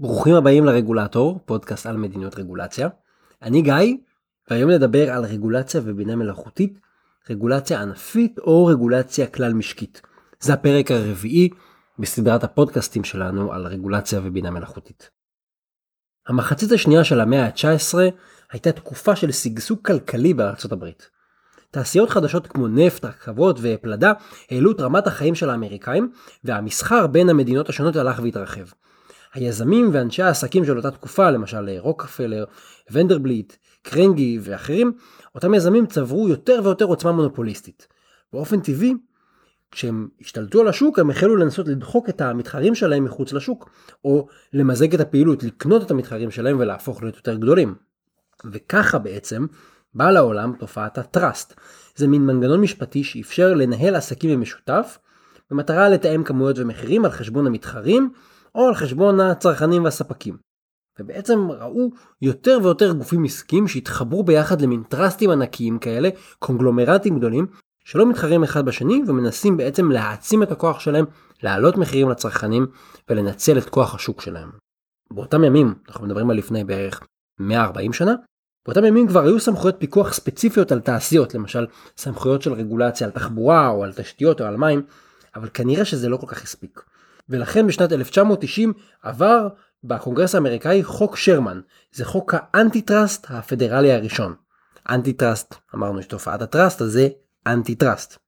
ברוכים הבאים לרגולטור, פודקאסט על מדיניות רגולציה. אני גיא, והיום נדבר על רגולציה ובינה מלאכותית, רגולציה ענפית או רגולציה כלל משקית. זה הפרק הרביעי בסדרת הפודקאסטים שלנו על רגולציה ובינה מלאכותית. המחצית השנייה של המאה ה-19 הייתה תקופה של שגשוג כלכלי בארצות הברית. תעשיות חדשות כמו נפט, רכבות ופלדה העלו את רמת החיים של האמריקאים, והמסחר בין המדינות השונות הלך והתרחב. היזמים ואנשי העסקים של אותה תקופה, למשל רוקפלר, ונדרבליט, קרנגי ואחרים, אותם יזמים צברו יותר ויותר עוצמה מונופוליסטית. באופן טבעי, כשהם השתלטו על השוק הם החלו לנסות לדחוק את המתחרים שלהם מחוץ לשוק, או למזג את הפעילות, לקנות את המתחרים שלהם ולהפוך להיות יותר גדולים. וככה בעצם באה לעולם תופעת הטראסט. זה מין מנגנון משפטי שאפשר לנהל עסקים במשותף, במטרה לתאם כמויות ומחירים על חשבון המתחרים, או על חשבון הצרכנים והספקים. ובעצם ראו יותר ויותר גופים עסקיים שהתחברו ביחד למין טראסטים ענקיים כאלה, קונגלומרטים גדולים, שלא מתחרים אחד בשני ומנסים בעצם להעצים את הכוח שלהם, להעלות מחירים לצרכנים ולנצל את כוח השוק שלהם. באותם ימים, אנחנו מדברים על לפני בערך 140 שנה, באותם ימים כבר היו סמכויות פיקוח ספציפיות על תעשיות, למשל סמכויות של רגולציה על תחבורה או על תשתיות או על מים, אבל כנראה שזה לא כל כך הספיק. ולכן בשנת 1990 עבר בקונגרס האמריקאי חוק שרמן, זה חוק ה anti trust הפדרלי הראשון. anti trust, אמרנו שתופעת ה trust, אז זה anti trust.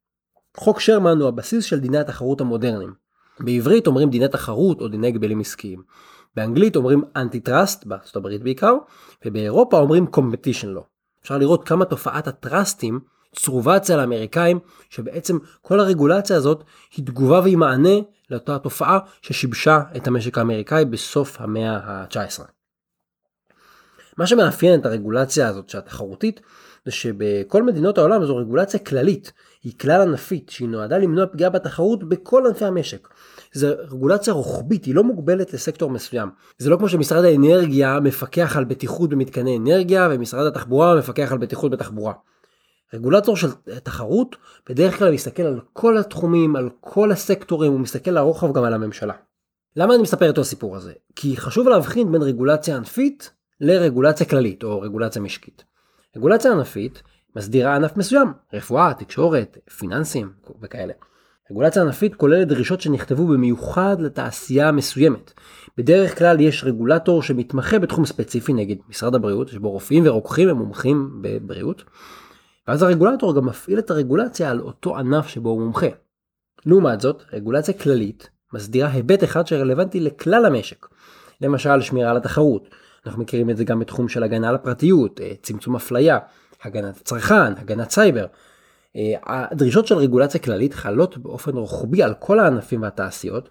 חוק שרמן הוא הבסיס של דיני התחרות המודרניים. בעברית אומרים דיני תחרות או דיני הגבלים עסקיים. באנגלית אומרים אנטי טראסט, בארצות הברית בעיקר, ובאירופה אומרים קומפטישן לו. אפשר לראות כמה תופעת הטראסטים צרובה אצל האמריקאים, שבעצם כל הרגולציה הזאת היא תגובה והיא מענה לאותה תופעה ששיבשה את המשק האמריקאי בסוף המאה ה-19. מה שמאפיין את הרגולציה הזאת שהתחרותית זה שבכל מדינות העולם זו רגולציה כללית, היא כלל ענפית שהיא נועדה למנוע פגיעה בתחרות בכל ענפי המשק. זו רגולציה רוחבית, היא לא מוגבלת לסקטור מסוים. זה לא כמו שמשרד האנרגיה מפקח על בטיחות במתקני אנרגיה ומשרד התחבורה מפקח על בטיחות בתחבורה. רגולטור של תחרות בדרך כלל מסתכל על כל התחומים, על כל הסקטורים, הוא מסתכל לרוחב גם על הממשלה. למה אני מספר את הסיפור הזה? כי חשוב להבחין בין רגולציה ענפית לרגולציה כללית או רגולציה משקית. רגולציה ענפית מסדירה ענף מסוים, רפואה, תקשורת, פיננסים וכאלה. רגולציה ענפית כוללת דרישות שנכתבו במיוחד לתעשייה מסוימת. בדרך כלל יש רגולטור שמתמחה בתחום ספציפי נגד משרד הבריאות, יש בו רופאים ורוקחים ומומחים בבריאות, ואז הרגולטור גם מפעיל את הרגולציה על אותו ענף שבו הוא מומחה. לעומת זאת, רגולציה כללית מסדירה היבט אחד שרלוונטי לכלל המשק. למשל שמירה על התחרות, אנחנו מכירים את זה גם בתחום של הגנה על הפרטיות, אה, צמצום אפליה, הגנת הצרכן, הגנת סייבר. אה, הדרישות של רגולציה כללית חלות באופן רוחבי על כל הענפים והתעשיות,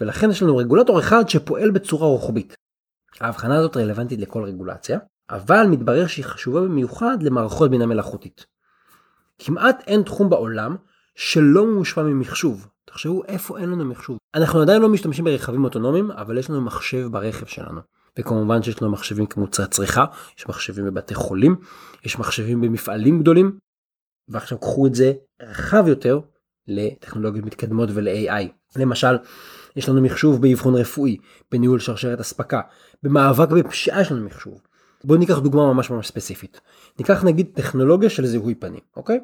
ולכן יש לנו רגולטור אחד שפועל בצורה רוחבית. ההבחנה הזאת רלוונטית לכל רגולציה, אבל מתברר שהיא חשובה במיוחד למערכות בינה מלאכותית. כמעט אין תחום בעולם שלא מושפע ממחשוב. תחשבו איפה אין לנו מחשוב. אנחנו עדיין לא משתמשים ברכבים אוטונומיים, אבל יש לנו מחשב ברכב שלנו. וכמובן שיש לנו מחשבים כמוצרי צריכה, יש מחשבים בבתי חולים, יש מחשבים במפעלים גדולים, ועכשיו קחו את זה רחב יותר לטכנולוגיות מתקדמות ול-AI. למשל, יש לנו מחשוב באבחון רפואי, בניהול שרשרת אספקה, במאבק בפשיעה יש לנו מחשוב. בואו ניקח דוגמה ממש ממש ספציפית. ניקח נגיד טכנולוגיה של זיהוי פנים, אוקיי?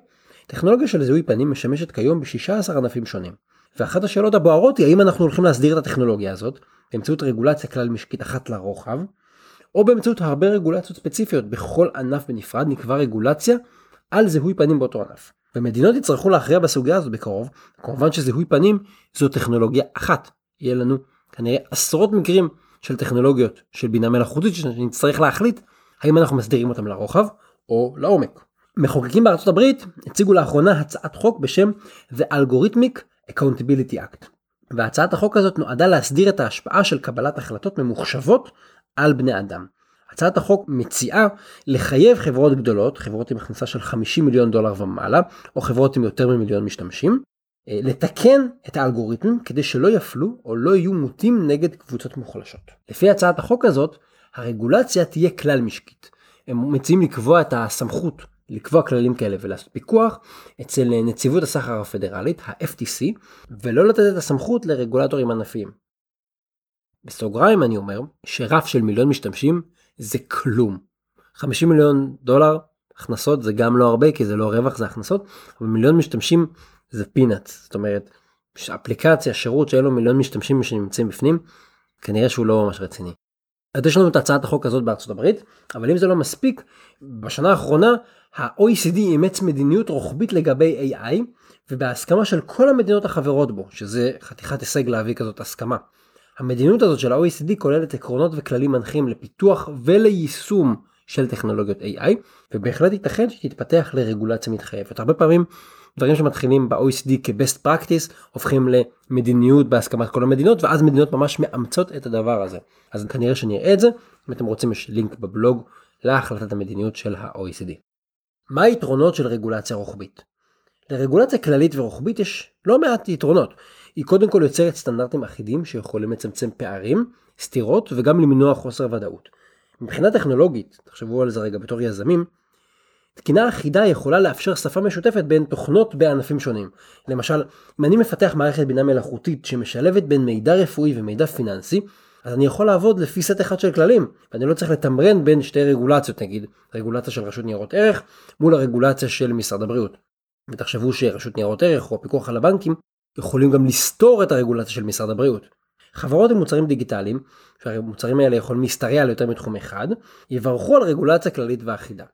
טכנולוגיה של זיהוי פנים משמשת כיום ב-16 ענפים שונים. ואחת השאלות הבוערות היא האם אנחנו הולכים להסדיר את הטכנולוגיה הזאת באמצעות רגולציה כלל משקית אחת לרוחב, או באמצעות הרבה רגולציות ספציפיות בכל ענף בנפרד נקבע רגולציה על זיהוי פנים באותו ענף. ומדינות יצטרכו להכריע בסוגיה הזאת בקרוב, כמובן שזיהוי פנים זו טכנולוגיה אחת. יהיה לנו כנראה עשרות מקרים של טכנולוגיות של בינה מלאכותית שנצטרך להחליט האם אנחנו מסדירים אותם לרוחב או לעומק. מחוקקים בארצות הברית הציגו לאחרונה הצעת חוק בשם The Algorithmic Accountability Act. והצעת החוק הזאת נועדה להסדיר את ההשפעה של קבלת החלטות ממוחשבות על בני אדם. הצעת החוק מציעה לחייב חברות גדולות, חברות עם הכנסה של 50 מיליון דולר ומעלה, או חברות עם יותר ממיליון משתמשים, לתקן את האלגוריתמים כדי שלא יפלו או לא יהיו מוטים נגד קבוצות מוחלשות. לפי הצעת החוק הזאת, הרגולציה תהיה כלל משקית. הם מציעים לקבוע את הסמכות לקבוע כללים כאלה ולעשות פיקוח אצל נציבות הסחר הפדרלית, ה-FTC, ולא לתת את הסמכות לרגולטורים ענפיים. בסוגריים אני אומר שרף של מיליון משתמשים זה כלום. 50 מיליון דולר הכנסות זה גם לא הרבה כי זה לא רווח זה הכנסות אבל מיליון משתמשים זה פינאט זאת אומרת אפליקציה שירות שאין לו מיליון משתמשים שנמצאים בפנים כנראה שהוא לא ממש רציני. אז יש לנו את הצעת החוק הזאת בארצות הברית אבל אם זה לא מספיק בשנה האחרונה ה-OECD אימץ מדיניות רוחבית לגבי AI ובהסכמה של כל המדינות החברות בו שזה חתיכת הישג להביא כזאת הסכמה. המדיניות הזאת של ה-OECD כוללת עקרונות וכללים מנחים לפיתוח וליישום של טכנולוגיות AI ובהחלט ייתכן שתתפתח לרגולציה מתחייבת. הרבה פעמים דברים שמתחילים ב-OECD כ-best practice הופכים למדיניות בהסכמת כל המדינות ואז מדינות ממש מאמצות את הדבר הזה. אז כנראה שנראה את זה, אם אתם רוצים יש לינק בבלוג להחלטת המדיניות של ה-OECD. מה היתרונות של רגולציה רוחבית? לרגולציה כללית ורוחבית יש לא מעט יתרונות. היא קודם כל יוצרת סטנדרטים אחידים שיכולים לצמצם פערים, סתירות וגם למנוע חוסר ודאות. מבחינה טכנולוגית, תחשבו על זה רגע בתור יזמים, תקינה אחידה יכולה לאפשר שפה משותפת בין תוכנות בענפים שונים. למשל, אם אני מפתח מערכת בינה מלאכותית שמשלבת בין מידע רפואי ומידע פיננסי, אז אני יכול לעבוד לפי סט אחד של כללים, ואני לא צריך לתמרן בין שתי רגולציות, נגיד רגולציה של רשות ניירות ערך מול הרגולציה של משרד הבריאות. ותחשבו שרשות ניירות ערך או הפיקוח על הבנקים יכולים גם לסתור את הרגולציה של משרד הבריאות. חברות עם מוצרים דיגיטליים, שהמוצרים האלה יכולים להשתרע על יותר מתחום אחד, יברכו על רגולציה כללית ואחידה.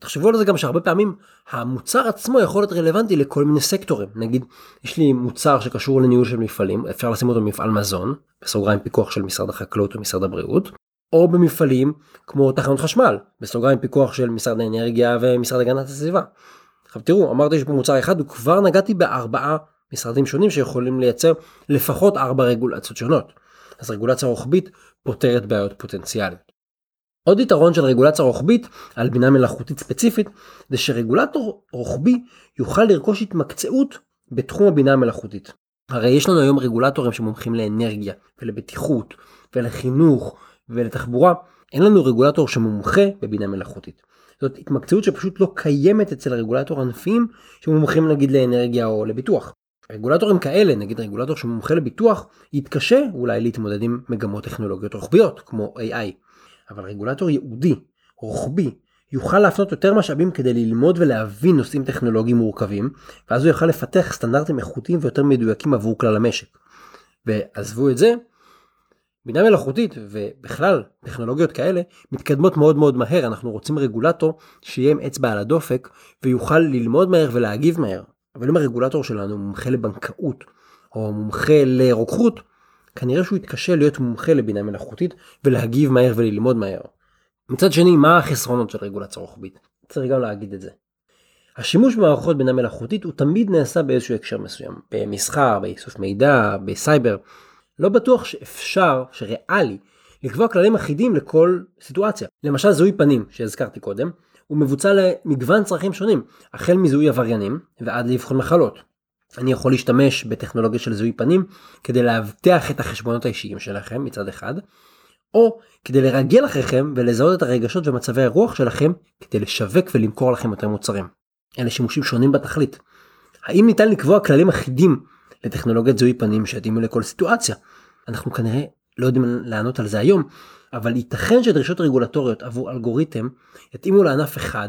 תחשבו על זה גם שהרבה פעמים המוצר עצמו יכול להיות רלוונטי לכל מיני סקטורים. נגיד, יש לי מוצר שקשור לניהול של מפעלים, אפשר לשים אותו במפעל מזון, בסוגריים פיקוח של משרד החקלאות ומשרד הבריאות, או במפעלים כמו תחנות חשמל, בסוגריים פיקוח של משרד האנרגיה ומשרד הגנת הסביבה. עכשיו תראו, אמרתי שיש פה מוצר אחד וכבר נגעתי בארבעה משרדים שונים שיכולים לייצר לפחות ארבע רגולציות שונות. אז רגולציה רוחבית פותרת בעיות פוטנציאליות. עוד יתרון של רגולציה רוחבית על בינה מלאכותית ספציפית זה שרגולטור רוחבי יוכל לרכוש התמקצעות בתחום הבינה המלאכותית. הרי יש לנו היום רגולטורים שמומחים לאנרגיה ולבטיחות ולחינוך ולתחבורה, אין לנו רגולטור שמומחה בבינה מלאכותית. זאת התמקצעות שפשוט לא קיימת אצל רגולטור ענפיים שמומחים נגיד לאנרגיה או לביטוח. רגולטורים כאלה, נגיד רגולטור שמומחה לביטוח, יתקשה אולי להתמודד עם מגמות טכנולוגיות רוחביות כמו AI. אבל רגולטור ייעודי, רוחבי, יוכל להפנות יותר משאבים כדי ללמוד ולהבין נושאים טכנולוגיים מורכבים, ואז הוא יוכל לפתח סטנדרטים איכותיים ויותר מדויקים עבור כלל המשק. ועזבו את זה, בינה מלאכותית ובכלל טכנולוגיות כאלה מתקדמות מאוד מאוד מהר, אנחנו רוצים רגולטור שיהיה עם אצבע על הדופק ויוכל ללמוד מהר ולהגיב מהר. אבל אם הרגולטור שלנו מומחה לבנקאות או מומחה לרוקחות, כנראה שהוא יתקשה להיות מומחה לבינה מלאכותית ולהגיב מהר וללמוד מהר. מצד שני, מה החסרונות של רגולציה רוחבית? צריך גם להגיד את זה. השימוש במערכות בינה מלאכותית הוא תמיד נעשה באיזשהו הקשר מסוים, במסחר, באיסוף מידע, בסייבר. לא בטוח שאפשר, שריאלי, לקבוע כללים אחידים לכל סיטואציה. למשל זיהוי פנים שהזכרתי קודם, הוא מבוצע למגוון צרכים שונים, החל מזיהוי עבריינים ועד לאבחון מחלות. אני יכול להשתמש בטכנולוגיה של זיהוי פנים כדי לאבטח את החשבונות האישיים שלכם מצד אחד, או כדי לרגל אחריכם ולזהות את הרגשות ומצבי הרוח שלכם כדי לשווק ולמכור לכם יותר מוצרים. אלה שימושים שונים בתכלית. האם ניתן לקבוע כללים אחידים לטכנולוגיית זיהוי פנים שיתאימו לכל סיטואציה? אנחנו כנראה לא יודעים לענות על זה היום, אבל ייתכן שדרישות רגולטוריות עבור אלגוריתם יתאימו לענף אחד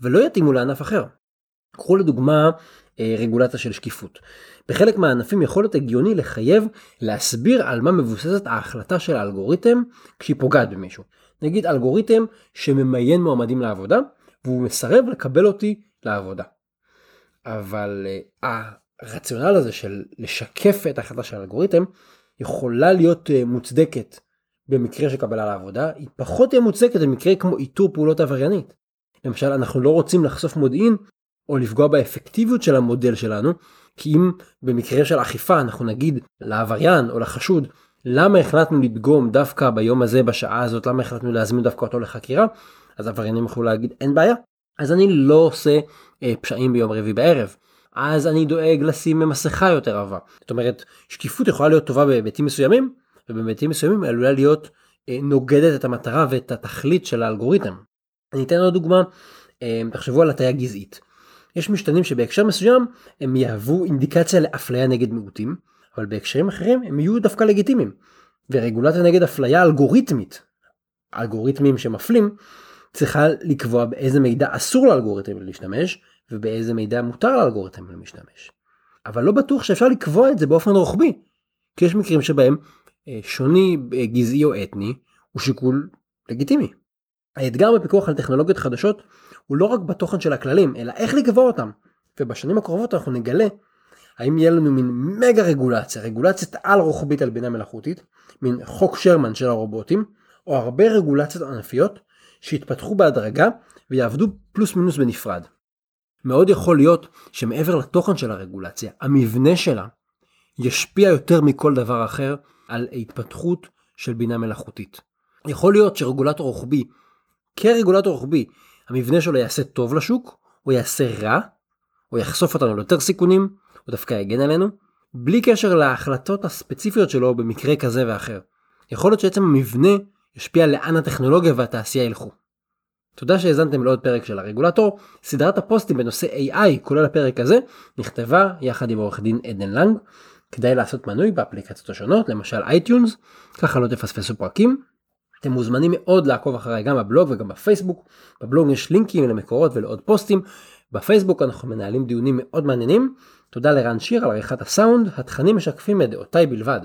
ולא יתאימו לענף אחר. קחו לדוגמה רגולציה של שקיפות. בחלק מהענפים יכול להיות הגיוני לחייב להסביר על מה מבוססת ההחלטה של האלגוריתם כשהיא פוגעת במישהו. נגיד אלגוריתם שממיין מועמדים לעבודה והוא מסרב לקבל אותי לעבודה. אבל uh, הרציונל הזה של לשקף את ההחלטה של האלגוריתם יכולה להיות uh, מוצדקת במקרה של קבלה לעבודה, היא פחות תהיה מוצדקת במקרה כמו איתור פעולות עבריינית. למשל אנחנו לא רוצים לחשוף מודיעין או לפגוע באפקטיביות של המודל שלנו, כי אם במקרה של אכיפה אנחנו נגיד לעבריין או לחשוד למה החלטנו לדגום דווקא ביום הזה בשעה הזאת למה החלטנו להזמין דווקא אותו לחקירה אז עבריינים יכולו להגיד אין בעיה אז אני לא עושה אה, פשעים ביום רביעי בערב אז אני דואג לשים מסכה יותר עבה זאת אומרת שקיפות יכולה להיות טובה בהיבטים מסוימים ובהיבטים מסוימים עלולה להיות אה, נוגדת את המטרה ואת התכלית של האלגוריתם. אני אתן עוד דוגמה אה, תחשבו על הטיה גזעית. יש משתנים שבהקשר מסוים הם יהוו אינדיקציה לאפליה נגד מיעוטים, אבל בהקשרים אחרים הם יהיו דווקא לגיטימיים. ורגולציה נגד אפליה אלגוריתמית, אלגוריתמים שמפלים, צריכה לקבוע באיזה מידע אסור לאלגוריתם להשתמש ובאיזה מידע מותר לאלגוריתם להשתמש. אבל לא בטוח שאפשר לקבוע את זה באופן רוחבי, כי יש מקרים שבהם אה, שוני אה, גזעי או אתני הוא שיקול לגיטימי. האתגר בפיקוח על טכנולוגיות חדשות הוא לא רק בתוכן של הכללים, אלא איך לקבוע אותם. ובשנים הקרובות אנחנו נגלה האם יהיה לנו מין מגה רגולציה, רגולציית על רוחבית על בינה מלאכותית, מין חוק שרמן של הרובוטים, או הרבה רגולציות ענפיות שיתפתחו בהדרגה ויעבדו פלוס מינוס בנפרד. מאוד יכול להיות שמעבר לתוכן של הרגולציה, המבנה שלה ישפיע יותר מכל דבר אחר על ההתפתחות של בינה מלאכותית. יכול להיות שרגולטור רוחבי, כרגולטור רוחבי, המבנה שלו יעשה טוב לשוק, או יעשה רע, או יחשוף אותנו ליותר סיכונים, או דווקא יגן עלינו, בלי קשר להחלטות הספציפיות שלו במקרה כזה ואחר. יכול להיות שעצם המבנה ישפיע לאן הטכנולוגיה והתעשייה ילכו. תודה שהאזנתם לעוד פרק של הרגולטור. סדרת הפוסטים בנושא AI, כולל הפרק הזה, נכתבה יחד עם עורך דין עדן לנג. כדאי לעשות מנוי באפליקציות השונות, למשל iTunes, ככה לא תפספסו פרקים. אתם מוזמנים מאוד לעקוב אחריי גם בבלוג וגם בפייסבוק. בבלוג יש לינקים למקורות ולעוד פוסטים. בפייסבוק אנחנו מנהלים דיונים מאוד מעניינים. תודה לרן שיר על עריכת הסאונד, התכנים משקפים את דעותיי בלבד.